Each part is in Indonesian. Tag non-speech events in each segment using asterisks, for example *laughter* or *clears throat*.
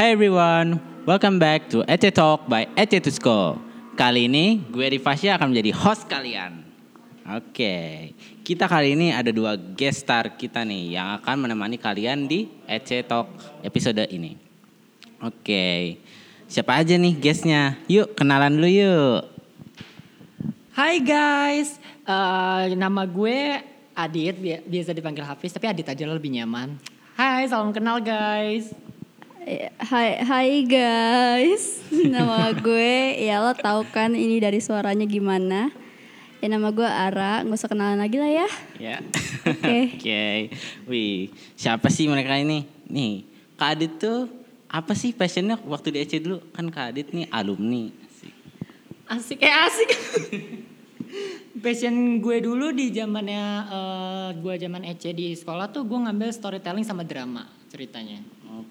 Hi everyone, welcome back to Ece Talk by Ece Tusko. Kali ini gue Rifasya akan menjadi host kalian. Oke, kita kali ini ada dua guest star kita nih yang akan menemani kalian di Ece Talk episode ini. Oke, siapa aja nih guestnya? Yuk kenalan dulu yuk. Hai guys, Eh, nama gue Adit, bi- biasa dipanggil Hafiz, tapi Adit aja lebih nyaman. Hai, salam kenal guys. Eh, Hai, hai guys, *laughs* nama gue ya lo tahu kan ini dari suaranya gimana? Ya nama gue Ara, nggak usah kenalan lagi lah ya. Ya. Oke. *laughs* Oke. Wih, siapa sih mereka ini? Nih, Kak Adit tuh apa sih passionnya waktu di EC dulu? Kan Kak Adit nih alumni. Asik. Asik, eh asik. *laughs* Passion gue dulu di zamannya eh, gue zaman EC di sekolah tuh gue ngambil storytelling sama drama ceritanya.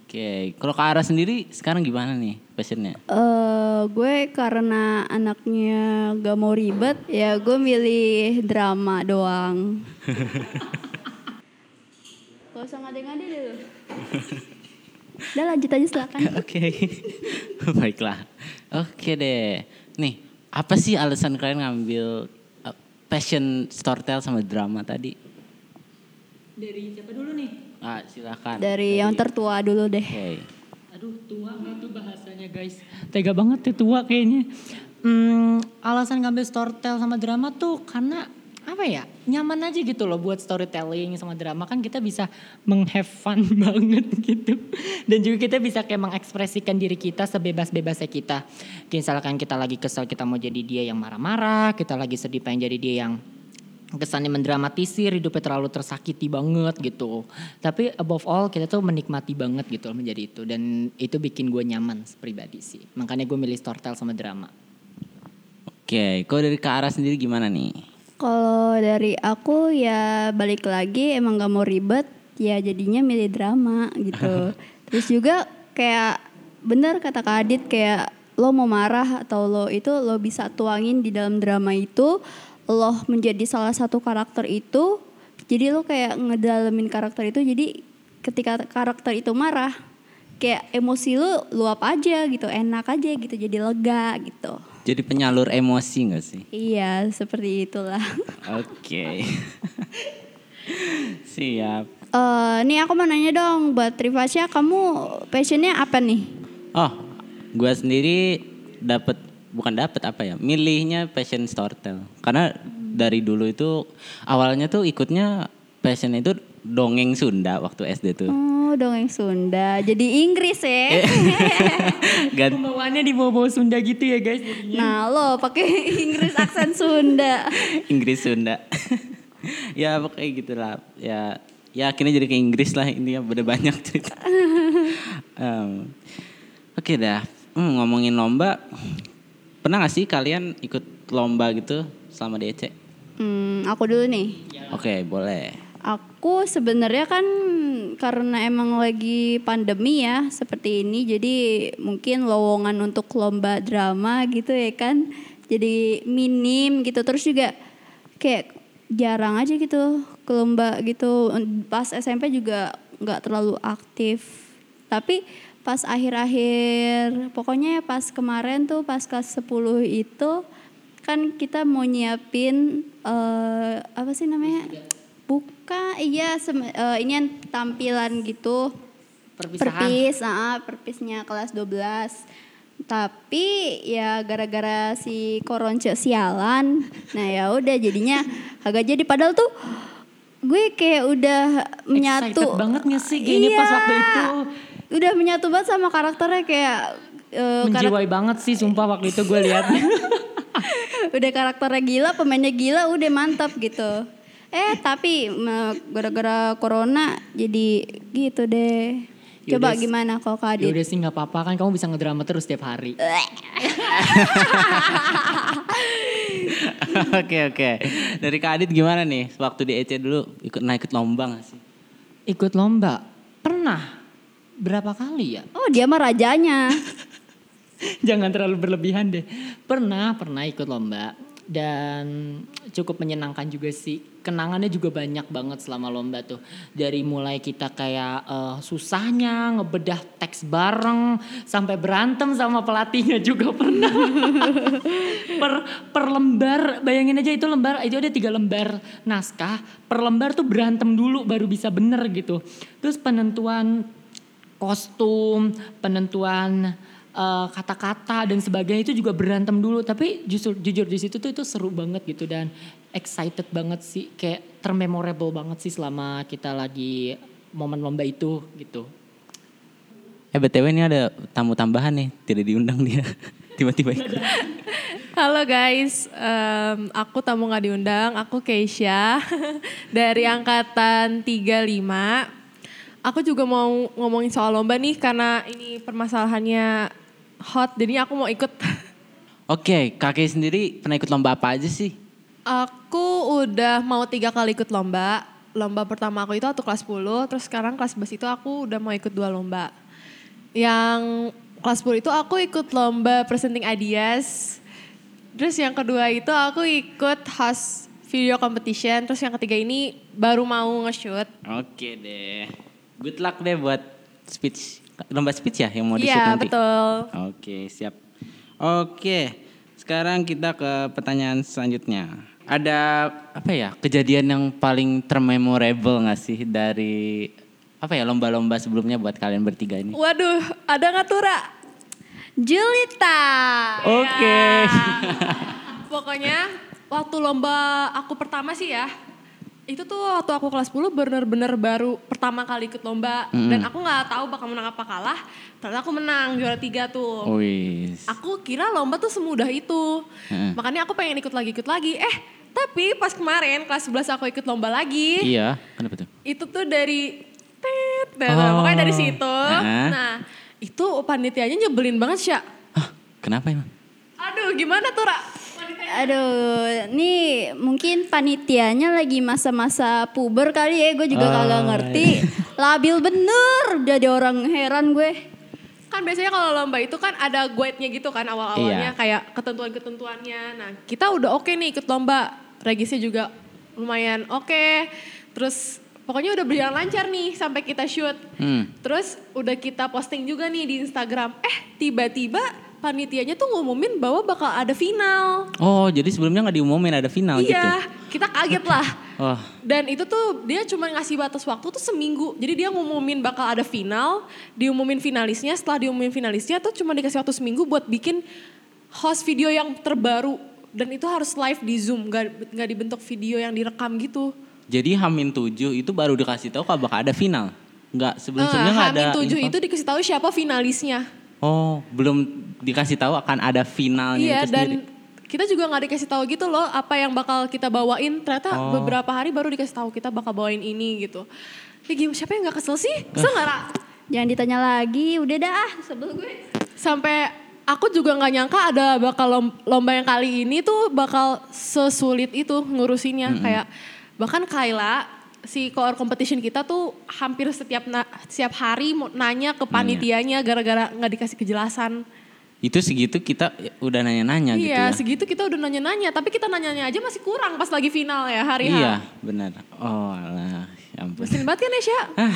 Oke, kalau Kak Ara sendiri sekarang gimana nih passionnya? Eh, gue karena anaknya gak mau ribet, ya gue milih drama doang. *laughs* Gak usah ngade-ngade deh lu. Udah lanjut aja silakan. *laughs* Oke, baiklah. Oke deh. Nih, apa sih alasan kalian ngambil uh, passion storytell sama drama tadi? Dari siapa dulu nih? Ah, silakan. Dari yang tertua dulu deh. Oke. Aduh tua banget tuh bahasanya guys. Tega banget tuh tua kayaknya. Hmm, alasan ngambil storytell sama drama tuh karena apa ya nyaman aja gitu loh buat storytelling sama drama kan kita bisa menghave fun *laughs* banget gitu dan juga kita bisa kayak mengekspresikan diri kita sebebas-bebasnya kita Kayak misalkan kita lagi kesel kita mau jadi dia yang marah-marah kita lagi sedih pengen jadi dia yang kesannya mendramatisir hidupnya terlalu tersakiti banget gitu tapi above all kita tuh menikmati banget gitu loh menjadi itu dan itu bikin gue nyaman pribadi sih makanya gue milih storytell sama drama Oke, kalau dari Kak Ara sendiri gimana nih? Kalau dari aku ya balik lagi emang gak mau ribet ya jadinya milih drama gitu. *laughs* Terus juga kayak bener kata Kak Adit kayak lo mau marah atau lo itu lo bisa tuangin di dalam drama itu lo menjadi salah satu karakter itu jadi lo kayak ngedalamin karakter itu jadi ketika karakter itu marah kayak emosi lo luap aja gitu enak aja gitu jadi lega gitu Jadi penyalur emosi gak sih? iya seperti itulah *laughs* Oke. *laughs* Siap. Eh, nih aku mau nanya dong buat Trivasya, kamu passionnya apa nih? Oh, gua sendiri dapat bukan dapat apa ya? Milihnya passion storytell. Karena dari dulu itu awalnya tuh ikutnya passion itu dongeng Sunda waktu SD tuh. Oh, dongeng Sunda. Jadi Inggris ya. *laughs* Gan- pembawaannya di bawa Sunda gitu ya guys jadinya. nah, lo pakai Inggris aksen Sunda. Inggris Sunda. *laughs* ya pokoknya gitulah. Ya ya akhirnya jadi ke Inggris lah ini ya udah banyak cerita. *laughs* Em, Oke dah. Hmm, ngomongin lomba. Pernah gak sih kalian ikut lomba gitu selama di EC? Hmm, aku dulu nih. Oke, boleh. Aku sebenarnya kan karena emang lagi pandemi ya seperti ini jadi mungkin lowongan untuk lomba drama gitu ya kan jadi minim gitu terus juga kayak jarang aja gitu ke lomba gitu pas SMP juga nggak terlalu aktif tapi pas akhir-akhir pokoknya pas kemarin tuh pas kelas 10 itu kan kita mau nyiapin eh, apa sih namanya? Buka iya sem- eh, ini yang tampilan gitu. Perpisahan. Perpis ah, perpisnya kelas 12 tapi ya gara-gara si koronce sialan nah ya udah jadinya agak jadi. Padahal tuh gue kayak udah menyatu Excited banget nggak sih pas Iya. waktu itu? Udah menyatu banget sama karakternya kayak eh, karak- menjiwai banget sih sumpah waktu itu gue lihat *laughs* udah karakternya gila pemainnya gila udah mantap gitu. Eh tapi gara-gara corona jadi gitu deh. Coba Yaudah, gimana kok Kak Adit? udah sih nggak apa-apa. Kan kamu bisa ngedrama terus setiap hari. *laughs* Oke oke. Dari Kak Adit gimana nih? Waktu di EC dulu ikut naik ikut lomba gak sih? ikut lomba? Pernah berapa kali ya oh dia mah rajanya *laughs* jangan terlalu berlebihan deh pernah pernah ikut lomba dan cukup menyenangkan juga sih. Kenangannya juga banyak banget selama lomba tuh. Dari mulai kita kayak eh, susahnya ngebedah teks bareng sampai berantem sama pelatihnya juga *laughs* pernah. per per lembar, bayangin aja itu lembar itu ada tiga lembar naskah. Per lembar tuh berantem dulu baru bisa bener gitu. Terus penentuan kostum, penentuan eh, kata-kata dan sebagainya itu juga berantem dulu. Tapi justru jujur di situ tuh itu seru banget gitu dan excited banget sih, kayak termemorable banget sih selama kita lagi momen lomba itu gitu. Eh BTW ini ada tamu tambahan nih, tidak diundang dia. *laughs* Tiba-tiba ikut. Halo guys, em, aku tamu nggak diundang, aku Keisha *laughs* dari angkatan 35. Aku juga mau ngomongin soal lomba nih karena ini permasalahannya hot, jadi aku mau ikut. *laughs* Oke, kakek sendiri pernah ikut lomba apa aja sih? Aku udah mau tiga kali ikut lomba. Lomba pertama aku itu waktu kelas 10, terus sekarang kelas 11 itu aku udah mau ikut dua lomba. Yang kelas 10 itu aku ikut lomba presenting ideas. Terus yang kedua itu aku ikut host video competition. Terus yang ketiga ini baru mau nge-shoot. Oke deh. Good luck deh buat speech. Lomba speech ya yang mau di-shoot Iya nanti? betul. Oke, siap. Oke, sekarang kita ke pertanyaan selanjutnya. Ada apa ya kejadian yang paling termemorable nggak sih dari apa ya lomba-lomba sebelumnya buat kalian bertiga ini? Waduh, ada nggak Tura? Julita. Oke. Pokoknya waktu lomba aku pertama sih ya, itu tuh waktu aku kelas 10 bener-bener baru pertama kali ikut lomba dan aku nggak tahu bakal menang apa kalah. Ternyata aku menang juara tiga tuh. Wis. Aku kira lomba tuh semudah itu. Heeh. Makanya aku pengen ikut lagi ikut lagi. Eh tapi pas kemarin kelas 11 aku ikut lomba lagi. Iya, kenapa tuh? Itu tuh dari tet, nah, Oh. pokoknya dari situ. Heeh. Nah itu panitianya nyebelin banget sih. Hah, kenapa emang? Aduh gimana tuh Ra? Aduh, nih mungkin panitianya lagi masa-masa puber kali ya, gue juga Ah, kagak ngerti. Labil bener, jadi orang heran gue. Kan biasanya kalau lomba itu kan ada guide-nya gitu kan awal-awalnya Iya. kayak ketentuan-ketentuannya. Nah, kita udah oke nih ikut lomba. Regisnya juga lumayan oke. Terus pokoknya udah berjalan lancar nih sampai kita shoot. Hmm. Terus udah kita posting juga nih di Instagram. Eh, tiba-tiba panitianya tuh ngumumin bahwa bakal ada final. Oh, jadi sebelumnya nggak diumumin ada final gitu? iya, kita kaget lah. *laughs* Oh, Dan itu tuh dia cuma ngasih batas waktu tuh seminggu. Jadi dia ngumumin bakal ada final, diumumin finalisnya. Setelah diumumin finalisnya tuh cuma dikasih waktu seminggu buat bikin host video yang terbaru. Dan itu harus live di Zoom, gak, nggak dibentuk video yang direkam gitu. jadi Hamin 7 itu baru dikasih tahu kalau bakal ada final. Nggak sebelum-sebelumnya nggak ada. Hamin 7 info? itu dikasih tahu siapa finalisnya. Oh, belum dikasih tahu akan ada finalnya iya, itu dan sendiri. kita juga nggak dikasih tahu gitu loh apa yang bakal kita bawain. Ternyata Oh. beberapa hari baru dikasih tahu kita bakal bawain ini gitu. Ya gimana siapa yang nggak kesel sih? Kesel nggak, Ra? Jangan ditanya lagi, udah dah, sebel gue. sampai aku juga nggak nyangka ada bakal lom- lomba yang kali ini tuh bakal sesulit itu ngurusinnya kayak bahkan Kayla si core competition kita tuh hampir setiap na- setiap hari mau nanya ke panitianya gara-gara nggak dikasih kejelasan. Itu segitu kita udah nanya-nanya gitu iya, ya. segitu kita udah nanya-nanya, tapi kita nanyanya aja masih kurang pas lagi final ya hari. Iya, benar. Oh, alah, ya ampun. Mesin banget kan ya, Sya? Ah,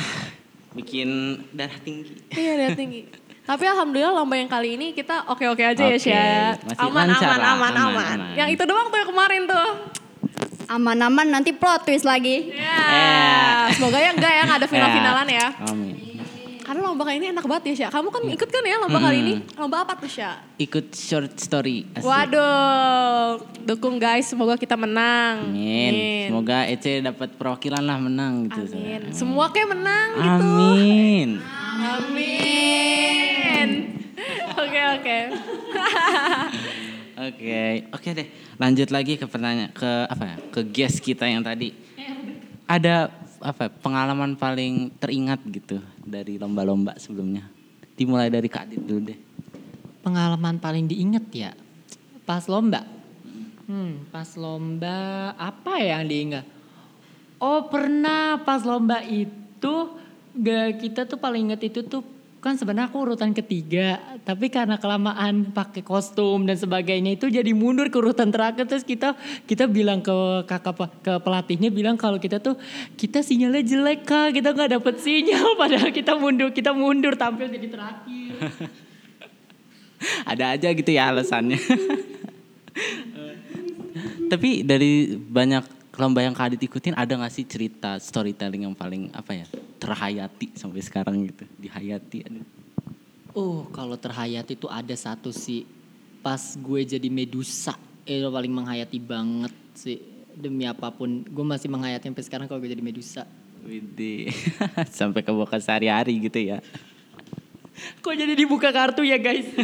bikin darah tinggi. Iya, dia tinggi. Tapi alhamdulillah lomba yang kali ini kita oke-oke aja ya, Oke, Sya. masih Aman, aman, lah, aman, aman, aman. aman. Yang itu doang tuh yang kemarin tuh. Aman-aman nanti plot twist lagi. Ya, Eh. semoga ya enggak ya nggak ada final-finalan ya. Amin. Karena lomba kali ini enak banget ya, Sya. Kamu kan ikut kan ya lomba kali ini? Lomba apa tuh, Sya? Ikut short story. Asik. Waduh, dukung guys, semoga kita menang. Amin. Semoga Ece dapat perwakilan lah menang gitu. Amin. Semua kayak menang gitu. Amin. Amin. *laughs* Oke, oke. Oke, oke deh. Lanjut lagi ke pertanyaan ke apa ya? Ke guest kita yang tadi. Ada apa pengalaman paling teringat gitu dari lomba-lomba sebelumnya? Dimulai dari Kak Adit dulu deh. Pengalaman paling diinget ya pas lomba. Hmm, pas lomba apa ya yang diingat? Oh pernah pas lomba itu gak kita tuh paling inget itu tuh kan sebenarnya aku urutan ketiga, tapi karena kelamaan pakai kostum dan sebagainya itu jadi mundur ke urutan terakhir terus kita kita bilang ke kakak ke pelatihnya bilang kalau kita tuh kita sinyalnya jelek kak, kita nggak dapet sinyal *laughs* padahal kita mundur kita mundur tampil jadi terakhir. *laughs* Ada aja gitu ya alasannya. *laughs* Tapi dari banyak lomba yang Kak Adit ikutin ada gak sih cerita storytelling yang paling apa ya terhayati sampai sekarang gitu dihayati ada. Oh, kalau terhayat itu ada satu sih. Pas gue jadi Medusa, itu paling menghayati banget sih. Demi apa pun, gue masih menghayati sampai sekarang kalau gue jadi Medusa. Widih. *laughs* sampai ke bokas sehari-hari gitu ya. Kok jadi dibuka kartu ya guys? *laughs*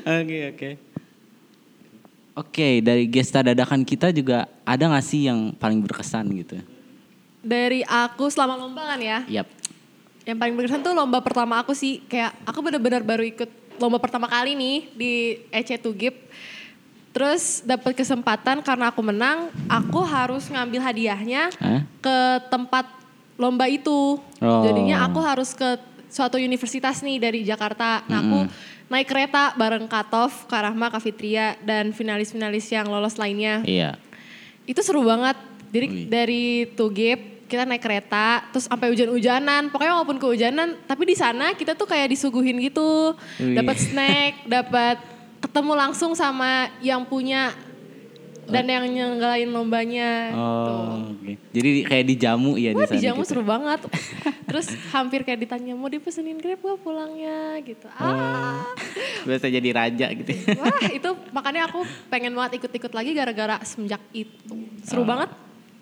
Oke oke. Oke dari gesta dadakan kita juga ada gak sih yang paling berkesan gitu? Dari aku selama lomba kan ya. Yap. Yang paling berkesan tuh lomba pertama aku sih. Kayak aku bener-bener baru ikut lomba pertama kali nih di EC Tugip. Terus dapat kesempatan karena aku menang, aku harus ngambil hadiahnya Hah? ke tempat lomba itu. Oh. Jadinya aku harus ke suatu universitas nih dari Jakarta. Nah aku naik kereta bareng Katov, Karahma, Kak Fitria, dan finalis-finalis yang lolos lainnya. Iya. Itu seru banget. Jadi Wih. dari Tugip kita naik kereta, terus sampai hujan-hujanan. Pokoknya walaupun kehujanan, tapi di sana kita tuh kayak disuguhin gitu, dapat snack, dapat ketemu langsung sama yang punya dan yang nyenggalain lombanya. gitu. Oh, oke. Jadi kayak dijamu ya Wah di sana. dijamu gitu. seru banget. *laughs* Terus hampir kayak ditanya mau dipesenin grab gak pulangnya gitu. Ah, Biasa jadi raja gitu. *laughs* wah itu makanya aku pengen banget ikut-ikut lagi gara-gara semenjak itu. Seru Ah. banget.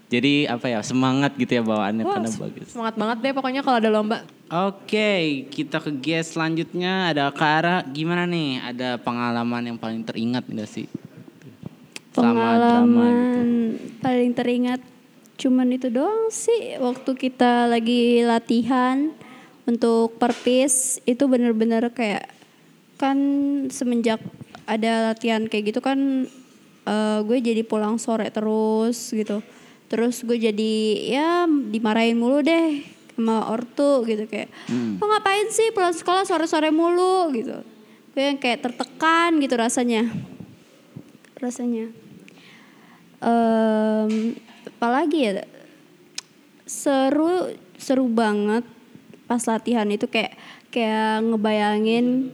Jadi apa ya semangat gitu ya bawaannya Wah, karena bagus. semangat banget deh pokoknya kalau ada lomba. Oke, kita ke guest selanjutnya ada Kara. Gimana nih? Ada pengalaman yang paling teringat nggak sih? Drama Pengalaman gitu. paling teringat cuman itu doang sih. Waktu kita lagi latihan untuk perpis itu bener-bener kayak kan semenjak ada latihan kayak gitu kan eh, gue jadi pulang sore terus gitu. Terus gue jadi ya dimarahin mulu deh sama ortu gitu kayak Hmm. lo ngapain sih pulang sekolah sore-sore mulu? gitu. Gue yang kayak tertekan gitu rasanya. Rasanya Em, apalagi ya? Seru seru banget pas latihan itu kayak kayak ngebayangin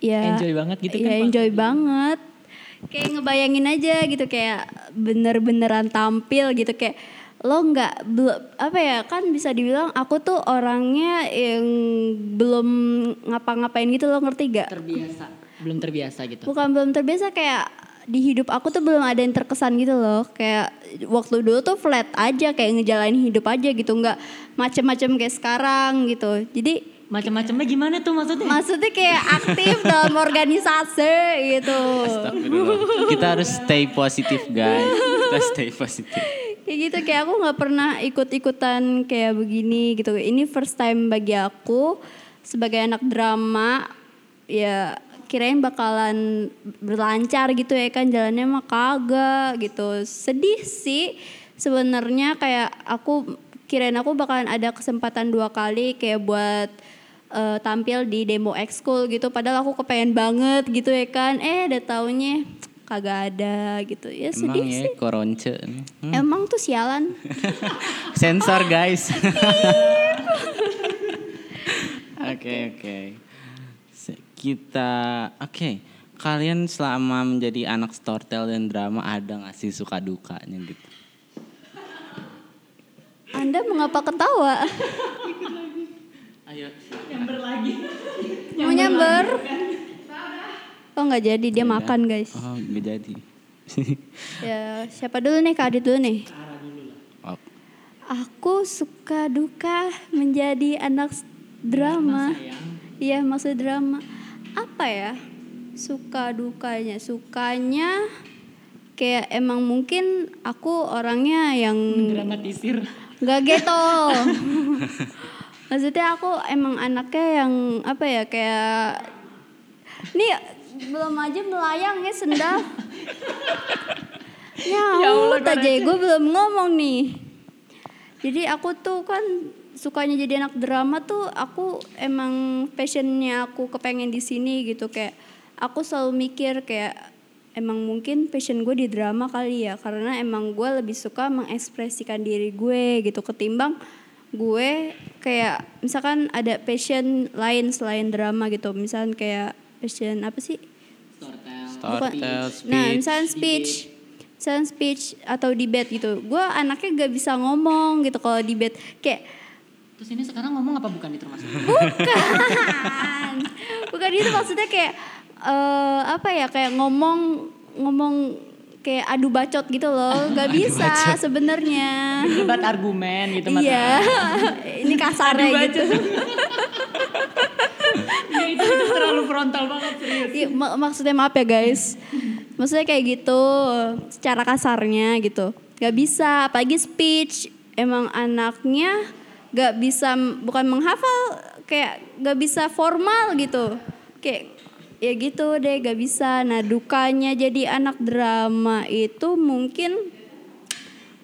ya Enjoy banget gitu ya kan, enjoy banget. Kayak ngebayangin aja gitu kayak bener-beneran tampil gitu kayak lo nggak bel- apa ya kan bisa dibilang aku tuh orangnya yang belum ngapa-ngapain gitu lo ngerti gak Terbiasa, belum terbiasa gitu. bukan belum terbiasa kayak di hidup aku tuh belum ada yang terkesan gitu loh kayak waktu dulu tuh flat aja kayak ngejalanin hidup aja gitu nggak macem-macem kayak sekarang gitu jadi Macam-macamnya gimana tuh maksudnya? maksudnya kayak aktif dalam organisasi gitu. Kita harus stay positif guys. Kita stay positif. kayak gitu kayak aku nggak pernah ikut-ikutan kayak begini gitu ini first time bagi aku sebagai anak drama ya kirain bakalan berlancar gitu ya kan jalannya mah kagak gitu sedih sih sebenarnya kayak aku kirain aku bakalan ada kesempatan dua kali kayak buat eh, tampil di demo ekskul gitu padahal aku kepengen banget gitu ya kan eh udah taunya kagak ada gitu ya Emang sedih ya sih koronce. Hmm. Emang tuh sialan. *laughs* Sensor guys. *laughs* Oke oke. Se- Kita oke. Kalian selama menjadi anak storytel dan drama ada nggak sih suka dukanya gitu? Anda mengapa ketawa? Ayo. Mau nyamber? Oh nggak jadi dia makan guys. Oh nggak jadi. *laughs* Ya siapa dulu nih Kak Adit dulu nih. oh, Aku suka duka menjadi anak drama. Iya maksud drama. Apa ya? Suka dukanya. Sukanya kayak emang mungkin aku orangnya yang Dramatisir. Gak gitu. *laughs* Maksudnya aku emang anaknya yang apa ya kayak nih belum aja melayang ya sendal. *laughs* ya Allah aja gue belum ngomong nih. Jadi aku tuh kan sukanya jadi anak drama tuh aku emang passionnya aku kepengen di sini gitu kayak aku selalu mikir kayak emang mungkin passion gue di drama kali ya karena emang gue lebih suka mengekspresikan diri gue gitu ketimbang gue kayak misalkan ada passion lain selain drama gitu misalkan kayak passion apa sih Storytell, Nah, speech. misalnya speech, misalnya speech atau debate gitu. Gue anaknya gak bisa ngomong gitu kalau debate. Kayak Terus ini sekarang ngomong apa bukan itu termasuk? bukan, bukan itu maksudnya kayak eh apa ya kayak ngomong ngomong kayak adu bacot gitu loh. Gak bisa sebenarnya. Debat argumen gitu Mas. Iya, ini kasarnya gitu. Ya, itu, itu terlalu frontal banget serius. Iya, mak- maksudnya maaf ya guys. Maksudnya kayak gitu, secara kasarnya gitu. Gak bisa, apalagi speech. Emang anaknya gak bisa, bukan menghafal, kayak gak bisa formal gitu. Kayak ya gitu deh, gak bisa. Nah dukanya jadi anak drama itu mungkin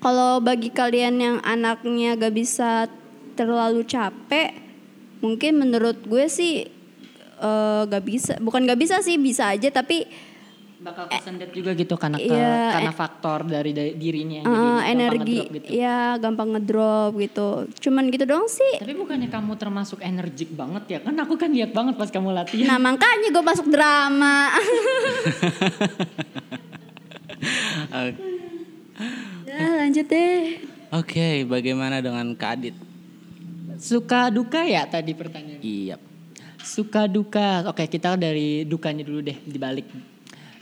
kalau bagi kalian yang anaknya gak bisa terlalu capek, mungkin menurut gue sih eh, gak bisa, bukan gak bisa sih bisa aja tapi Bakal kesendet juga gitu karena ke- Iya, karena faktor dari, dari dirinya eh, jadi gampang energi ngedrop gitu. ya gampang ngedrop gitu. Cuman gitu doang sih. Tapi bukannya kamu termasuk energik banget ya? Kan aku kan lihat banget pas kamu latihan. Nah makanya gue masuk drama. *laughs* Ya lanjut deh. Oke, bagaimana dengan Kak Adit? Suka duka ya tadi pertanyaan. Iya. Suka duka. Oke, kita dari dukanya dulu deh dibalik.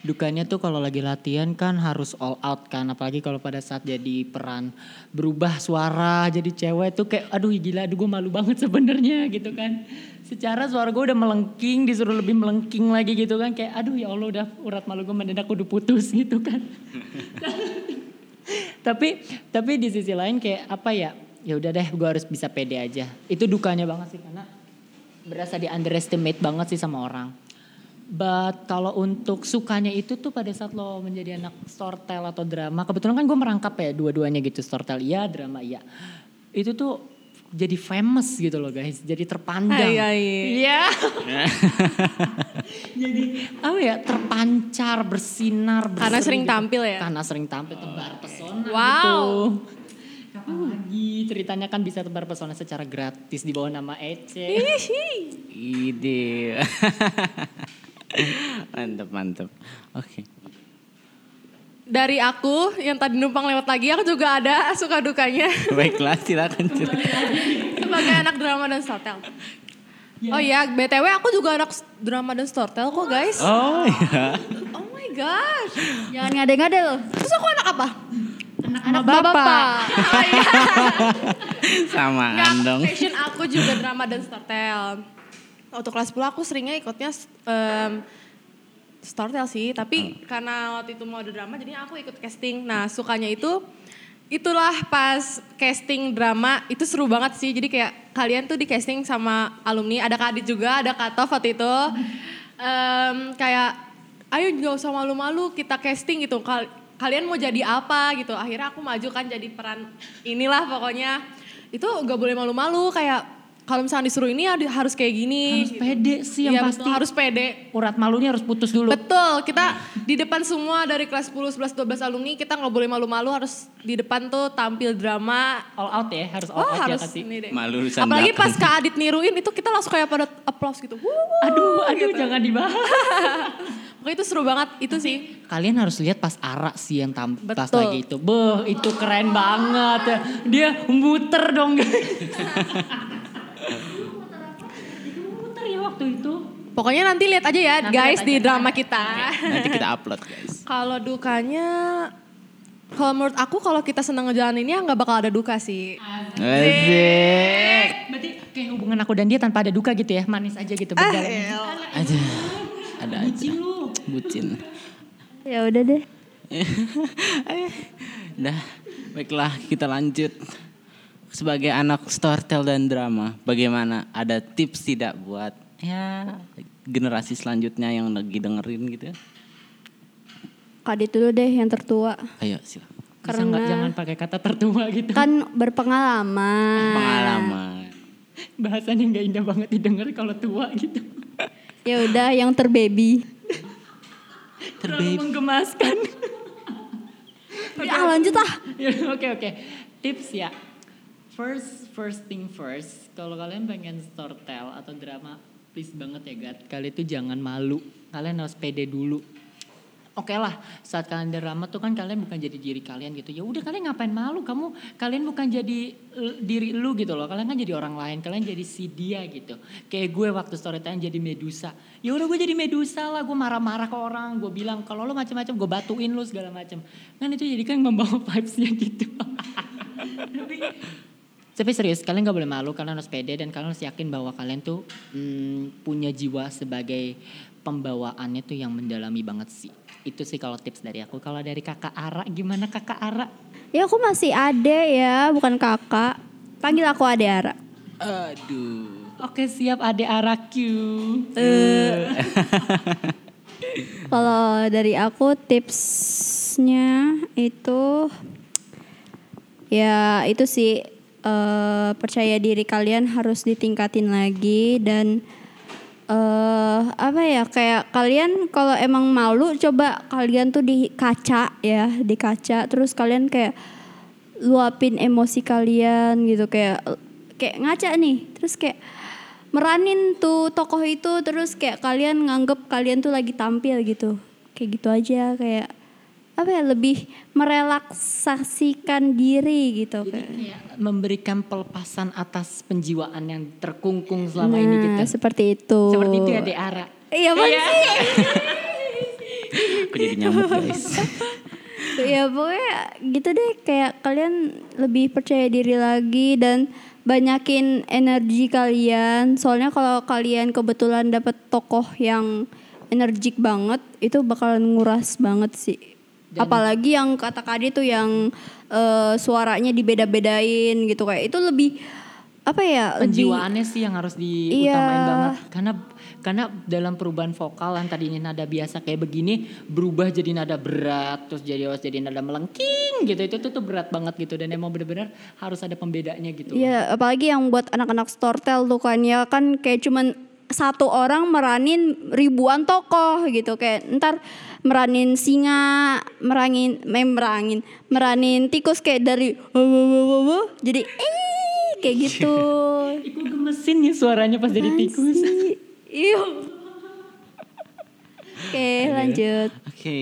Dukanya tuh kalau lagi latihan kan harus all out kan apalagi kalau pada saat jadi peran berubah suara jadi cewek tuh kayak aduh gila aduh gue malu banget sebenarnya gitu kan. Secara suara gue udah melengking disuruh lebih melengking lagi gitu kan kayak aduh ya Allah udah urat malu gue mendadak udah putus *laughs* gitu kan. *laughs* tapi tapi di sisi lain kayak apa ya ya udah deh gue harus bisa pede aja itu dukanya banget sih karena berasa di underestimate banget sih sama orang but kalau untuk sukanya itu tuh pada saat lo menjadi anak storytell atau drama kebetulan kan gue merangkap ya dua-duanya gitu storytell iya drama iya itu tuh jadi famous gitu loh guys jadi terpandang Ai, ai. iya *laughs* jadi apa ya terpancar bersinar Karena sering gitu. tampil ya? karena sering tampil tebar pesona Wow. gitu kapan lagi ceritanya kan bisa tebar pesona secara gratis di bawah nama Ece Ide. *laughs* mantap, mantap. Oke. Dari aku yang tadi numpang lewat lagi, aku juga ada *laughs* suka dukanya Baiklah, silakan sebagai anak drama dan storytell. Oh iya, BTW aku juga anak drama dan storytell kok guys. Oh iya. Oh my gosh. Jangan ngade-ngade loh. Terus aku anak apa? anak bapak. *laughs* Oh iya. Samaan dong. passion aku juga drama dan storytell. Waktu kelas 10 aku seringnya ikutnya um, storytell sih, tapi karena waktu itu mau ada drama jadi aku ikut casting. Nah, sukanya itu itulah pas casting drama itu seru banget sih. Jadi kayak kalian tuh di casting sama alumni, ada Kak Adit juga, ada Kak Tov waktu itu. Em, kayak ayo nggak usah malu-malu kita casting gitu. Kal- kalian mau jadi apa gitu. Akhirnya aku maju kan jadi peran inilah pokoknya. Itu gak boleh malu-malu kayak kalau misalnya disuruh ini ya harus kayak gini. harus pede sih yang Iya, pasti betul, harus pede. urat malunya harus putus dulu Betul, kita di depan semua dari kelas 10, 11, 12 alumni kita nggak boleh malu-malu harus di depan tuh tampil drama. all out ya harus all Oh out ya harus kasih ini deh. Malu Apalagi belakang. pas Kak Adit niruin itu kita langsung kayak pada applause gitu. Wuh, aduh aduh gitu. jangan dibahas *laughs* Pokoknya itu seru banget itu sih. kalian harus lihat pas Ara sih yang tam pas Betul. lagi itu beh itu keren banget ya dia muter dong ya *laughs* waktu itu Pokoknya nanti lihat aja ya Nanti guys lihat di aja. drama kita. Nanti kita upload, guys. Kalau dukanya kalau menurut aku kalau kita senang ngejalanin ini nggak bakal ada duka sih. Asik. berarti kayak hubungan aku dan dia tanpa ada duka gitu ya manis aja gitu Ah, berjalan Aja. Ada aja. Bucin lu. Bucin. Ya udah deh. *laughs* Dah, baiklah kita lanjut. Sebagai anak storytell dan drama, bagaimana ada tips tidak buat ya generasi selanjutnya yang lagi dengerin gitu? Kadit dulu deh yang tertua. Ayo silakan. Bisa Karena- jangan pakai kata tertua gitu. Kan berpengalaman. Pengalaman. Bahasanya nggak indah banget didengar kalau tua gitu. *laughs* Ya udah yang terbaby. Terlalu menggemaskan. *laughs* Ya lanjut lah. Ya, Oke oke. Tips ya. First first thing first. Kalau kalian pengen storytell atau drama, please banget ya Gat. Kalian tuh jangan malu. Kalian harus pede dulu. Oke lah, saat kalian drama tuh kan kalian bukan jadi diri kalian gitu. Ya udah kalian ngapain malu? Kamu kalian bukan jadi eh, diri lu gitu loh. Kalian kan jadi orang lain. Kalian jadi si dia gitu. Kayak gue waktu storytelling jadi Medusa. Ya udah gue jadi Medusa lah. Gue marah-marah ke orang. Gue bilang kalau lu macam-macam gue batuin lu segala macam. Kan itu jadi kan membawa vibesnya gitu. *laughs* Tapi tapi serius, kalian gak boleh malu, kalian harus pede dan kalian harus yakin bahwa kalian tuh hmm, punya jiwa sebagai pembawaannya tuh yang mendalami banget sih. Itu sih kalau tips dari aku. Kalau dari kakak Ara, gimana kakak Ara? Ya aku masih ade ya, bukan kakak. Panggil aku ade Ara. Aduh. Oke siap ade Ara Q. *laughs* Kalau dari aku tipsnya itu ya itu sih eh, percaya diri kalian harus ditingkatin lagi dan eh apa ya kayak kalian kalau emang malu coba kalian tuh di kaca ya di kaca. Terus kalian kayak luapin emosi kalian gitu kayak kayak ngaca nih. Terus kayak meranin tuh tokoh itu terus kayak kalian nganggep kalian tuh lagi tampil gitu. Kayak gitu aja kayak apa ya lebih merelaksasikan diri gitu kayak. Kayak memberikan pelepasan atas penjiwaan yang terkungkung selama ini Nah, gitu. seperti itu Seperti itu ya Ara. iya apaan sih *laughs* Aku jadi nyamuk guys. *laughs* ya pokoknya gitu deh kayak kalian lebih percaya diri lagi dan banyakin energi kalian soalnya kalau kalian kebetulan dapet tokoh yang energik banget itu bakalan nguras banget sih apalagi yang kata Kadi tuh yang eh, suaranya dibeda-bedain gitu kayak itu lebih apa ya lebih penjiwaannya sih yang harus diutamain Iya. banget. Karena karena dalam perubahan vokal yang tadinya nada biasa kayak begini berubah jadi nada berat terus jadi harus jadi nada melengking gitu. Itu tuh, tuh berat banget gitu. Dan emang bener-bener harus ada pembedanya gitu. Iya, apalagi yang buat anak-anak storytell tuh kan ya. Kan kayak cuman satu orang meranin ribuan tokoh gitu kayak ntar meranin singa, meranin, eh, merangin, meranin tikus kayak dari "Wuh, wuh, wuh, wuh, wuh," jadi eh kayak gitu. *laughs* Iku gemesin ya suaranya pas jadi tikus Iya. Oke, lanjut. Oke,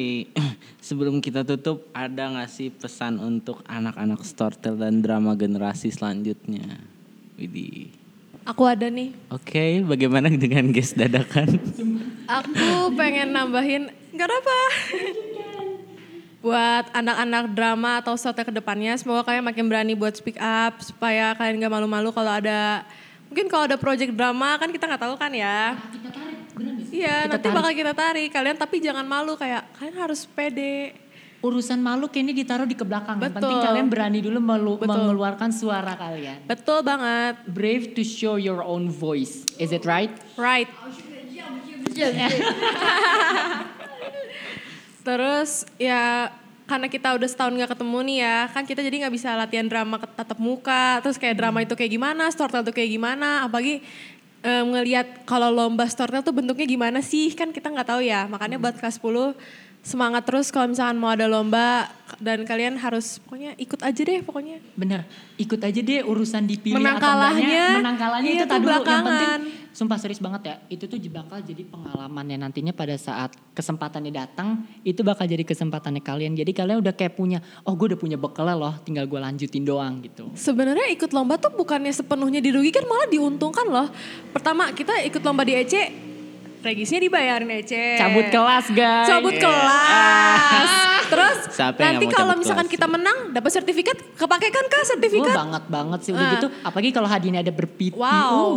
*clears throat* sebelum kita tutup ada nggak sih pesan untuk anak-anak storytell dan drama generasi selanjutnya? Widih. Aku ada nih. Oke, bagaimana dengan guest dadakan? Aku pengen nambahin, gak apa. buat anak-anak drama atau ke depannya, semoga kalian makin berani buat speak up supaya kalian gak malu-malu kalau ada mungkin kalau ada project drama kan kita nggak tahu kan ya. Iya, nanti bakal kita tarik kalian tapi jangan malu kayak kalian harus pede. Urusan malu kayaknya ditaruh di ke belakang yang penting Betul. kalian berani dulu melu- Betul. mengeluarkan suara kalian Betul banget. brave to show your own voice is it right Right. Terus ya karena kita udah setahun gak ketemu nih ya, kan kita jadi nggak bisa latihan drama ke- tatap muka, terus kayak drama itu kayak gimana, storytell tuh kayak gimana, apalagi em, ngelihat kalau lomba storytell tuh bentuknya gimana sih, kan kita nggak tahu ya. Makanya buat kelas 10 semangat terus kalau misalkan mau ada lomba dan kalian harus pokoknya ikut aja deh pokoknya. Bener, ikut aja deh urusan dipilih Menang atau kalahnya, Menang kalahnya iya itu dulu. Yang penting, sumpah serius banget ya, itu tuh bakal jadi pengalamannya nantinya pada saat kesempatannya datang, itu bakal jadi kesempatannya kalian. Jadi kalian udah kayak punya, oh gue udah punya bekalnya loh, tinggal gue lanjutin doang gitu. Sebenarnya ikut lomba tuh bukannya sepenuhnya dirugikan malah diuntungkan loh. Pertama kita ikut lomba di EC, regisnya dibayarin EC. Cabut kelas guys. Cabut kelas. *laughs* Terus Siapa nanti kalau misalkan kelas? kita menang dapat sertifikat, kepakai kan kak sertifikat? banget banget sih udah Ah. gitu. Apalagi kalau hadiahnya ada berpitu. Wow. uh,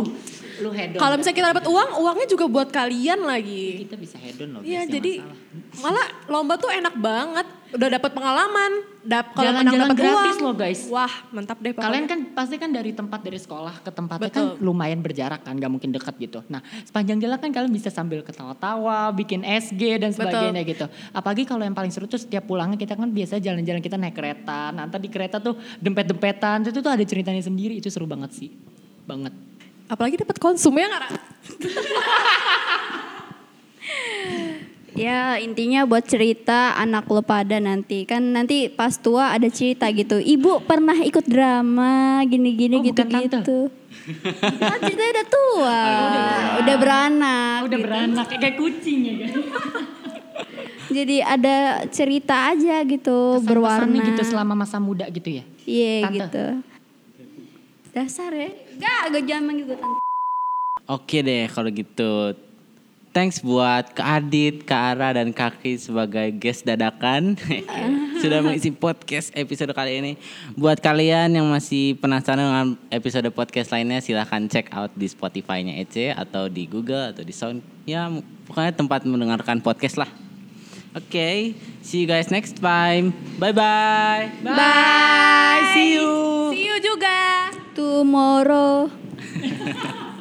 Lu hedon. Kalau misalnya kita dapat uang, uangnya juga buat kalian lagi. kita bisa hedon loh. Iya jadi masalah. malah lomba tuh enak banget. Udah dapat pengalaman. Dap kalau menang Jalan-jalan dapat gratis uang. loh, guys. Wah mantap deh pokoknya. Kalian kan pasti kan dari tempat dari sekolah ke tempatnya Betul. kan lumayan berjarak kan, gak mungkin dekat gitu. Nah sepanjang jalan kan kalian bisa sambil ketawa-tawa, bikin SG dan sebagainya gitu. Apalagi kalau yang paling seru tuh setiap pulangnya kita kan biasa jalan-jalan kita naik kereta. Nanti di kereta tuh dempet-dempetan, itu tuh ada ceritanya sendiri, itu seru banget sih. Banget. Apalagi dapat konsum ya nggak? *laughs* Ya intinya buat cerita anak lo pada nanti kan nanti pas tua ada cerita gitu. Ibu pernah ikut drama gini-gini Oh, bukan gitu-gitu. kan ceritanya udah tua, udah beranak. udah gitu. beranak kayak, kucing ya kan. Jadi ada cerita aja gitu berwarna. Kesan-kesannya gitu selama masa muda gitu ya. Iya Tante. gitu. Dasar ya. Gak, gue jangan manggil gue tante. Oke deh kalau gitu. Thanks buat Kak Adit, Kak Ara, dan Kaki sebagai guest dadakan. *laughs* Sudah mengisi podcast episode kali ini. Buat kalian yang masih penasaran dengan episode podcast lainnya silahkan check out di Spotify-nya EC atau di Google atau di Sound. Ya pokoknya tempat mendengarkan podcast lah. Oke, see you guys next time. Bye-bye. Bye. See you. See you juga. Tomorrow. *laughs*